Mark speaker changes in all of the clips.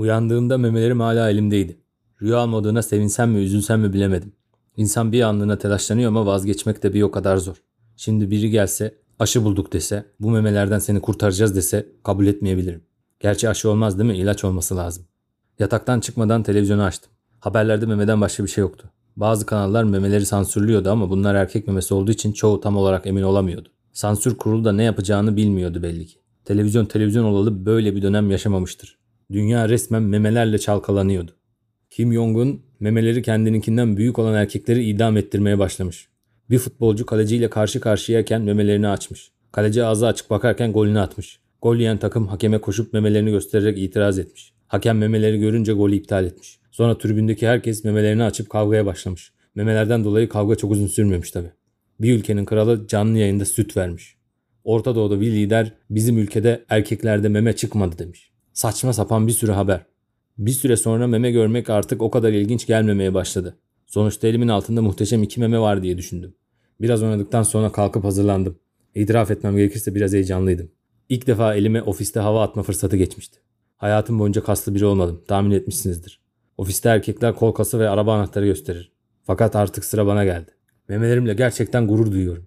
Speaker 1: Uyandığımda memelerim hala elimdeydi. Rüya almadığına sevinsem mi üzülsem mi bilemedim. İnsan bir anlığına telaşlanıyor ama vazgeçmek de bir o kadar zor. Şimdi biri gelse aşı bulduk dese bu memelerden seni kurtaracağız dese kabul etmeyebilirim. Gerçi aşı olmaz değil mi? İlaç olması lazım. Yataktan çıkmadan televizyonu açtım. Haberlerde memeden başka bir şey yoktu. Bazı kanallar memeleri sansürlüyordu ama bunlar erkek memesi olduğu için çoğu tam olarak emin olamıyordu. Sansür kurulu da ne yapacağını bilmiyordu belli ki. Televizyon televizyon olalı böyle bir dönem yaşamamıştır. Dünya resmen memelerle çalkalanıyordu. Kim Jong-un memeleri kendininkinden büyük olan erkekleri idam ettirmeye başlamış. Bir futbolcu kaleciyle karşı karşıyayken memelerini açmış. Kaleci ağzı açık bakarken golünü atmış. Gol yiyen takım hakeme koşup memelerini göstererek itiraz etmiş. Hakem memeleri görünce golü iptal etmiş. Sonra tribündeki herkes memelerini açıp kavgaya başlamış. Memelerden dolayı kavga çok uzun sürmemiş tabi. Bir ülkenin kralı canlı yayında süt vermiş. Orta Doğu'da bir lider bizim ülkede erkeklerde meme çıkmadı demiş. Saçma sapan bir sürü haber. Bir süre sonra meme görmek artık o kadar ilginç gelmemeye başladı. Sonuçta elimin altında muhteşem iki meme var diye düşündüm. Biraz oynadıktan sonra kalkıp hazırlandım. İtiraf etmem gerekirse biraz heyecanlıydım. İlk defa elime ofiste hava atma fırsatı geçmişti. Hayatım boyunca kaslı biri olmadım. Tahmin etmişsinizdir. Ofiste erkekler kol kası ve araba anahtarı gösterir. Fakat artık sıra bana geldi. Memelerimle gerçekten gurur duyuyorum.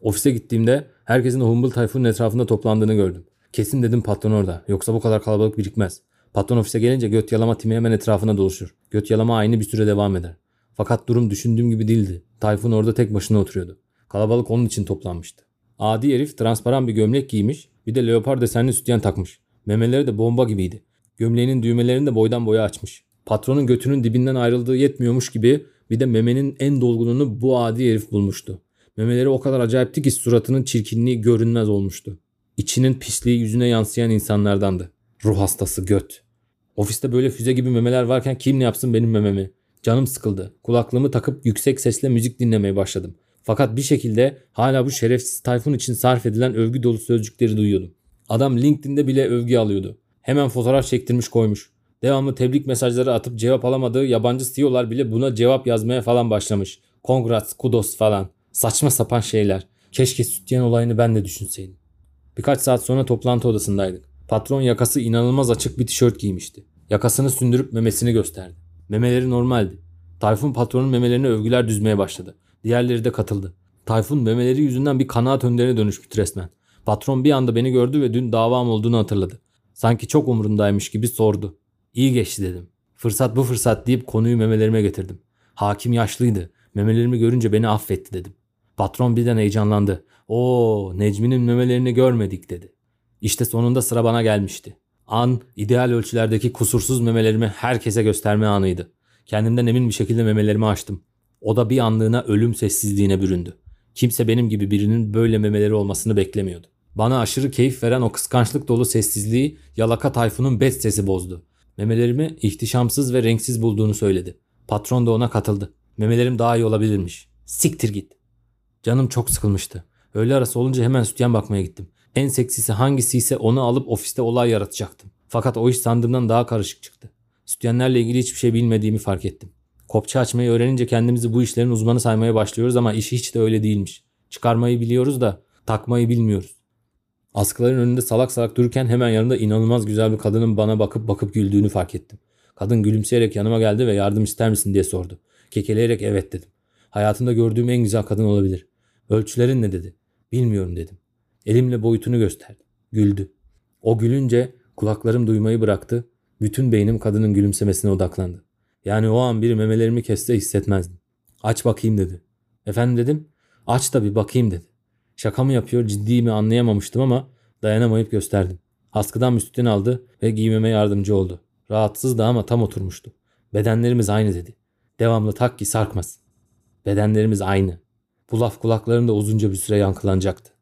Speaker 1: Ofise gittiğimde herkesin Humble Tayfun'un etrafında toplandığını gördüm. Kesin dedim patron orada. Yoksa bu kadar kalabalık birikmez. Patron ofise gelince göt yalama timi hemen etrafına doluşur. Göt yalama aynı bir süre devam eder. Fakat durum düşündüğüm gibi değildi. Tayfun orada tek başına oturuyordu. Kalabalık onun için toplanmıştı. Adi herif transparan bir gömlek giymiş bir de leopar desenli sütyen takmış. Memeleri de bomba gibiydi. Gömleğinin düğmelerini de boydan boya açmış. Patronun götünün dibinden ayrıldığı yetmiyormuş gibi bir de memenin en dolgununu bu adi herif bulmuştu. Memeleri o kadar acayipti ki suratının çirkinliği görünmez olmuştu. İçinin pisliği yüzüne yansıyan insanlardandı. Ruh hastası göt. Ofiste böyle füze gibi memeler varken kim ne yapsın benim mememi? Canım sıkıldı. Kulaklığımı takıp yüksek sesle müzik dinlemeye başladım. Fakat bir şekilde hala bu şerefsiz Tayfun için sarf edilen övgü dolu sözcükleri duyuyordum. Adam LinkedIn'de bile övgü alıyordu. Hemen fotoğraf çektirmiş koymuş. Devamlı tebrik mesajları atıp cevap alamadığı yabancı CEO'lar bile buna cevap yazmaya falan başlamış. Congrats, kudos falan. Saçma sapan şeyler. Keşke sütyen olayını ben de düşünseydim. Birkaç saat sonra toplantı odasındaydık. Patron yakası inanılmaz açık bir tişört giymişti. Yakasını sündürüp memesini gösterdi. Memeleri normaldi. Tayfun patronun memelerine övgüler düzmeye başladı. Diğerleri de katıldı. Tayfun memeleri yüzünden bir kanaat önderine dönüşmüştü resmen. Patron bir anda beni gördü ve dün davam olduğunu hatırladı. Sanki çok umurundaymış gibi sordu. İyi geçti dedim. Fırsat bu fırsat deyip konuyu memelerime getirdim. Hakim yaşlıydı. Memelerimi görünce beni affetti dedim. Patron birden heyecanlandı. Oo Necmi'nin memelerini görmedik dedi. İşte sonunda sıra bana gelmişti. An ideal ölçülerdeki kusursuz memelerimi herkese gösterme anıydı. Kendimden emin bir şekilde memelerimi açtım. O da bir anlığına ölüm sessizliğine büründü. Kimse benim gibi birinin böyle memeleri olmasını beklemiyordu. Bana aşırı keyif veren o kıskançlık dolu sessizliği Yalaka Tayfun'un best sesi bozdu. Memelerimi ihtişamsız ve renksiz bulduğunu söyledi. Patron da ona katıldı. Memelerim daha iyi olabilirmiş. Siktir git. Canım çok sıkılmıştı. Öğle arası olunca hemen sütyen bakmaya gittim. En seksisi hangisiyse onu alıp ofiste olay yaratacaktım. Fakat o iş sandığımdan daha karışık çıktı. Sütyenlerle ilgili hiçbir şey bilmediğimi fark ettim. Kopça açmayı öğrenince kendimizi bu işlerin uzmanı saymaya başlıyoruz ama iş hiç de öyle değilmiş. Çıkarmayı biliyoruz da takmayı bilmiyoruz. Askıların önünde salak salak dururken hemen yanında inanılmaz güzel bir kadının bana bakıp bakıp güldüğünü fark ettim. Kadın gülümseyerek yanıma geldi ve yardım ister misin diye sordu. Kekeleyerek evet dedim. Hayatımda gördüğüm en güzel kadın olabilir. Ölçülerin ne dedi? Bilmiyorum dedim. Elimle boyutunu gösterdi. Güldü. O gülünce kulaklarım duymayı bıraktı. Bütün beynim kadının gülümsemesine odaklandı. Yani o an biri memelerimi kesse hissetmezdim. Aç bakayım dedi. Efendim dedim. Aç da bir bakayım dedi. Şaka mı yapıyor ciddi mi anlayamamıştım ama dayanamayıp gösterdim. Askıdan müstüten aldı ve giymeme yardımcı oldu. Rahatsızdı ama tam oturmuştu. Bedenlerimiz aynı dedi. Devamlı tak ki sarkmasın. Bedenlerimiz aynı. Bu laf kulaklarımda uzunca bir süre yankılanacaktı.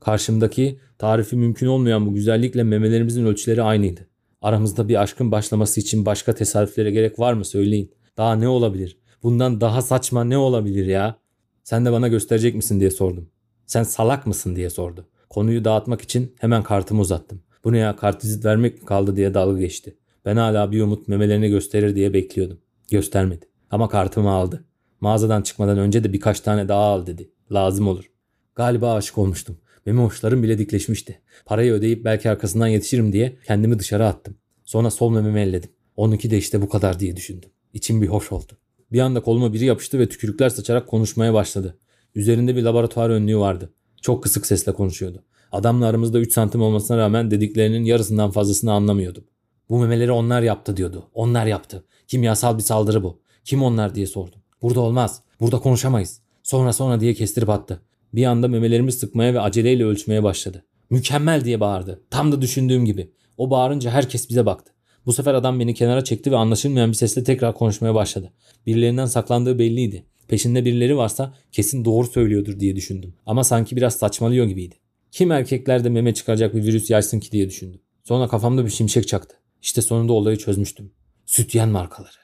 Speaker 1: Karşımdaki tarifi mümkün olmayan bu güzellikle memelerimizin ölçüleri aynıydı. Aramızda bir aşkın başlaması için başka tesadüflere gerek var mı söyleyin. Daha ne olabilir? Bundan daha saçma ne olabilir ya? Sen de bana gösterecek misin diye sordum. Sen salak mısın diye sordu. Konuyu dağıtmak için hemen kartımı uzattım. Bu ne ya kartvizit vermek mi kaldı diye dalga geçti. Ben hala bir umut memelerini gösterir diye bekliyordum. Göstermedi. Ama kartımı aldı. Mağazadan çıkmadan önce de birkaç tane daha al dedi. Lazım olur. Galiba aşık olmuştum. Meme hoşlarım bile dikleşmişti. Parayı ödeyip belki arkasından yetişirim diye kendimi dışarı attım. Sonra sol mememi elledim. Onunki de işte bu kadar diye düşündüm. İçim bir hoş oldu. Bir anda koluma biri yapıştı ve tükürükler saçarak konuşmaya başladı. Üzerinde bir laboratuvar önlüğü vardı. Çok kısık sesle konuşuyordu. Adamla aramızda 3 santim olmasına rağmen dediklerinin yarısından fazlasını anlamıyordum. Bu memeleri onlar yaptı diyordu. Onlar yaptı. Kimyasal bir saldırı bu. Kim onlar diye sordum. Burada olmaz. Burada konuşamayız. Sonra sonra diye kestirip attı. Bir anda memelerimi sıkmaya ve aceleyle ölçmeye başladı. Mükemmel diye bağırdı. Tam da düşündüğüm gibi. O bağırınca herkes bize baktı. Bu sefer adam beni kenara çekti ve anlaşılmayan bir sesle tekrar konuşmaya başladı. Birilerinden saklandığı belliydi. Peşinde birileri varsa kesin doğru söylüyordur diye düşündüm. Ama sanki biraz saçmalıyor gibiydi. Kim erkeklerde meme çıkaracak bir virüs yaysın ki diye düşündüm. Sonra kafamda bir şimşek çaktı. İşte sonunda olayı çözmüştüm. Sütyen markaları.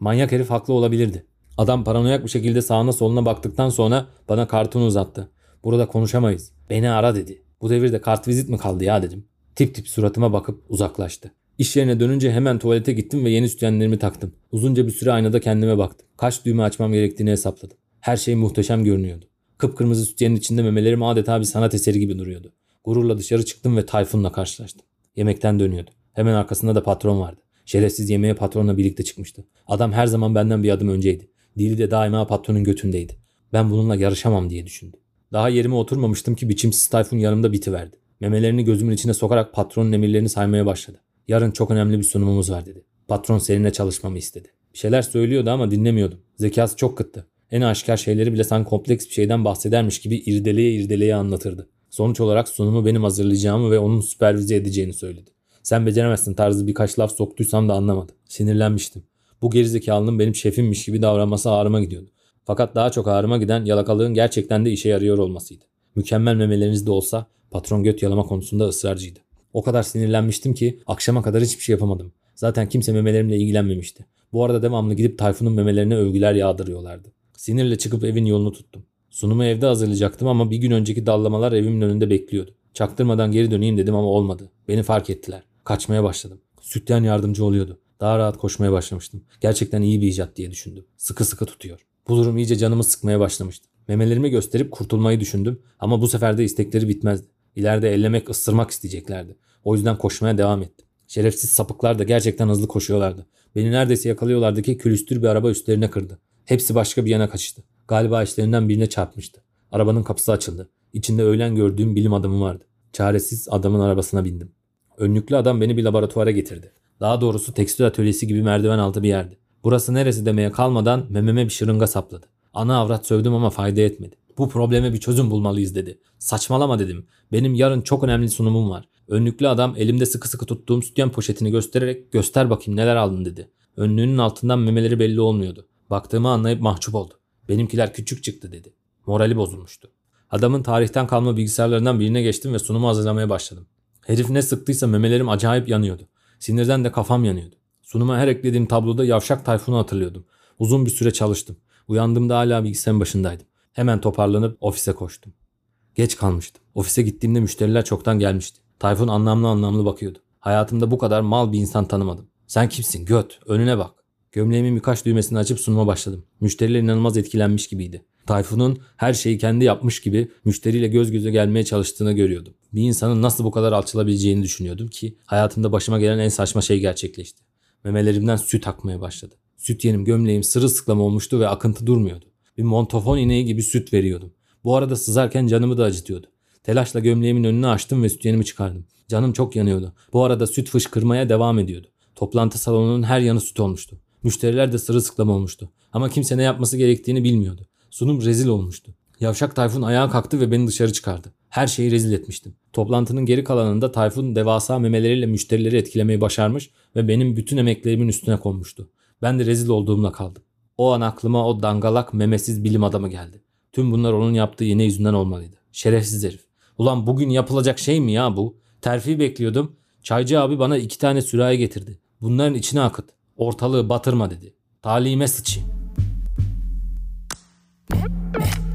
Speaker 1: Manyak herif haklı olabilirdi. Adam paranoyak bir şekilde sağına soluna baktıktan sonra bana kartını uzattı. Burada konuşamayız. Beni ara dedi. Bu devirde kart vizit mi kaldı ya dedim. Tip tip suratıma bakıp uzaklaştı. İş yerine dönünce hemen tuvalete gittim ve yeni sütyenlerimi taktım. Uzunca bir süre aynada kendime baktım. Kaç düğme açmam gerektiğini hesapladım. Her şey muhteşem görünüyordu. Kıpkırmızı sütyenin içinde memelerim adeta bir sanat eseri gibi duruyordu. Gururla dışarı çıktım ve Tayfun'la karşılaştım. Yemekten dönüyordu. Hemen arkasında da patron vardı. Şerefsiz yemeğe patronla birlikte çıkmıştı. Adam her zaman benden bir adım önceydi. Dili de daima patronun götündeydi. Ben bununla yarışamam diye düşündüm. Daha yerime oturmamıştım ki biçimsiz Tayfun yanımda bitiverdi. Memelerini gözümün içine sokarak patronun emirlerini saymaya başladı. Yarın çok önemli bir sunumumuz var dedi. Patron seninle çalışmamı istedi. Bir şeyler söylüyordu ama dinlemiyordum. Zekası çok kıttı. En aşikar şeyleri bile sanki kompleks bir şeyden bahsedermiş gibi irdeleye irdeleye anlatırdı. Sonuç olarak sunumu benim hazırlayacağımı ve onun süpervize edeceğini söyledi. Sen beceremezsin tarzı birkaç laf soktuysam da anlamadı. Sinirlenmiştim. Bu gerizekalının benim şefimmiş gibi davranması ağrıma gidiyordu. Fakat daha çok ağrıma giden yalakalığın gerçekten de işe yarıyor olmasıydı. Mükemmel memeleriniz de olsa patron göt yalama konusunda ısrarcıydı. O kadar sinirlenmiştim ki akşama kadar hiçbir şey yapamadım. Zaten kimse memelerimle ilgilenmemişti. Bu arada devamlı gidip Tayfun'un memelerine övgüler yağdırıyorlardı. Sinirle çıkıp evin yolunu tuttum. Sunumu evde hazırlayacaktım ama bir gün önceki dallamalar evimin önünde bekliyordu. Çaktırmadan geri döneyim dedim ama olmadı. Beni fark ettiler. Kaçmaya başladım. Sütyen yardımcı oluyordu. Daha rahat koşmaya başlamıştım. Gerçekten iyi bir icat diye düşündüm. Sıkı sıkı tutuyor. Bu durum iyice canımı sıkmaya başlamıştı. Memelerimi gösterip kurtulmayı düşündüm ama bu sefer de istekleri bitmezdi. İleride ellemek, ısırmak isteyeceklerdi. O yüzden koşmaya devam ettim. Şerefsiz sapıklar da gerçekten hızlı koşuyorlardı. Beni neredeyse yakalıyorlardı ki külüstür bir araba üstlerine kırdı. Hepsi başka bir yana kaçtı. Galiba işlerinden birine çarpmıştı. Arabanın kapısı açıldı. İçinde öğlen gördüğüm bilim adamı vardı. Çaresiz adamın arabasına bindim. Önlüklü adam beni bir laboratuvara getirdi. Daha doğrusu tekstil atölyesi gibi merdiven altı bir yerdi. Burası neresi demeye kalmadan mememe bir şırınga sapladı. Ana avrat sövdüm ama fayda etmedi. Bu probleme bir çözüm bulmalıyız dedi. Saçmalama dedim. Benim yarın çok önemli sunumum var. Önlüklü adam elimde sıkı sıkı tuttuğum sütyen poşetini göstererek göster bakayım neler aldın dedi. Önlüğünün altından memeleri belli olmuyordu. Baktığımı anlayıp mahcup oldu. Benimkiler küçük çıktı dedi. Morali bozulmuştu. Adamın tarihten kalma bilgisayarlarından birine geçtim ve sunumu hazırlamaya başladım. Herif ne sıktıysa memelerim acayip yanıyordu. Sinirden de kafam yanıyordu. Sunuma her eklediğim tabloda yavşak Tayfun'u hatırlıyordum. Uzun bir süre çalıştım. Uyandığımda hala bilgisayarın başındaydım. Hemen toparlanıp ofise koştum. Geç kalmıştım. Ofise gittiğimde müşteriler çoktan gelmişti. Tayfun anlamlı anlamlı bakıyordu. Hayatımda bu kadar mal bir insan tanımadım. Sen kimsin göt? Önüne bak. Gömleğimin birkaç düğmesini açıp sunuma başladım. Müşteriler inanılmaz etkilenmiş gibiydi. Tayfun'un her şeyi kendi yapmış gibi müşteriyle göz göze gelmeye çalıştığını görüyordum. Bir insanın nasıl bu kadar alçılabileceğini düşünüyordum ki hayatımda başıma gelen en saçma şey gerçekleşti. Memelerimden süt akmaya başladı. Süt yenim gömleğim sırılsıklam olmuştu ve akıntı durmuyordu. Bir montofon ineği gibi süt veriyordum. Bu arada sızarken canımı da acıtıyordu. Telaşla gömleğimin önünü açtım ve süt yenimi çıkardım. Canım çok yanıyordu. Bu arada süt fışkırmaya devam ediyordu. Toplantı salonunun her yanı süt olmuştu. Müşteriler de sırılsıklam olmuştu. Ama kimse ne yapması gerektiğini bilmiyordu. Sunum rezil olmuştu. Yavşak Tayfun ayağa kalktı ve beni dışarı çıkardı. Her şeyi rezil etmiştim. Toplantının geri kalanında Tayfun devasa memeleriyle müşterileri etkilemeyi başarmış ve benim bütün emeklerimin üstüne konmuştu. Ben de rezil olduğumla kaldım. O an aklıma o dangalak memesiz bilim adamı geldi. Tüm bunlar onun yaptığı yine yüzünden olmalıydı. Şerefsiz herif. Ulan bugün yapılacak şey mi ya bu? Terfi bekliyordum. Çaycı abi bana iki tane sürahi getirdi. Bunların içine akıt. Ortalığı batırma dedi. Talime sıçayım. Meh, meh.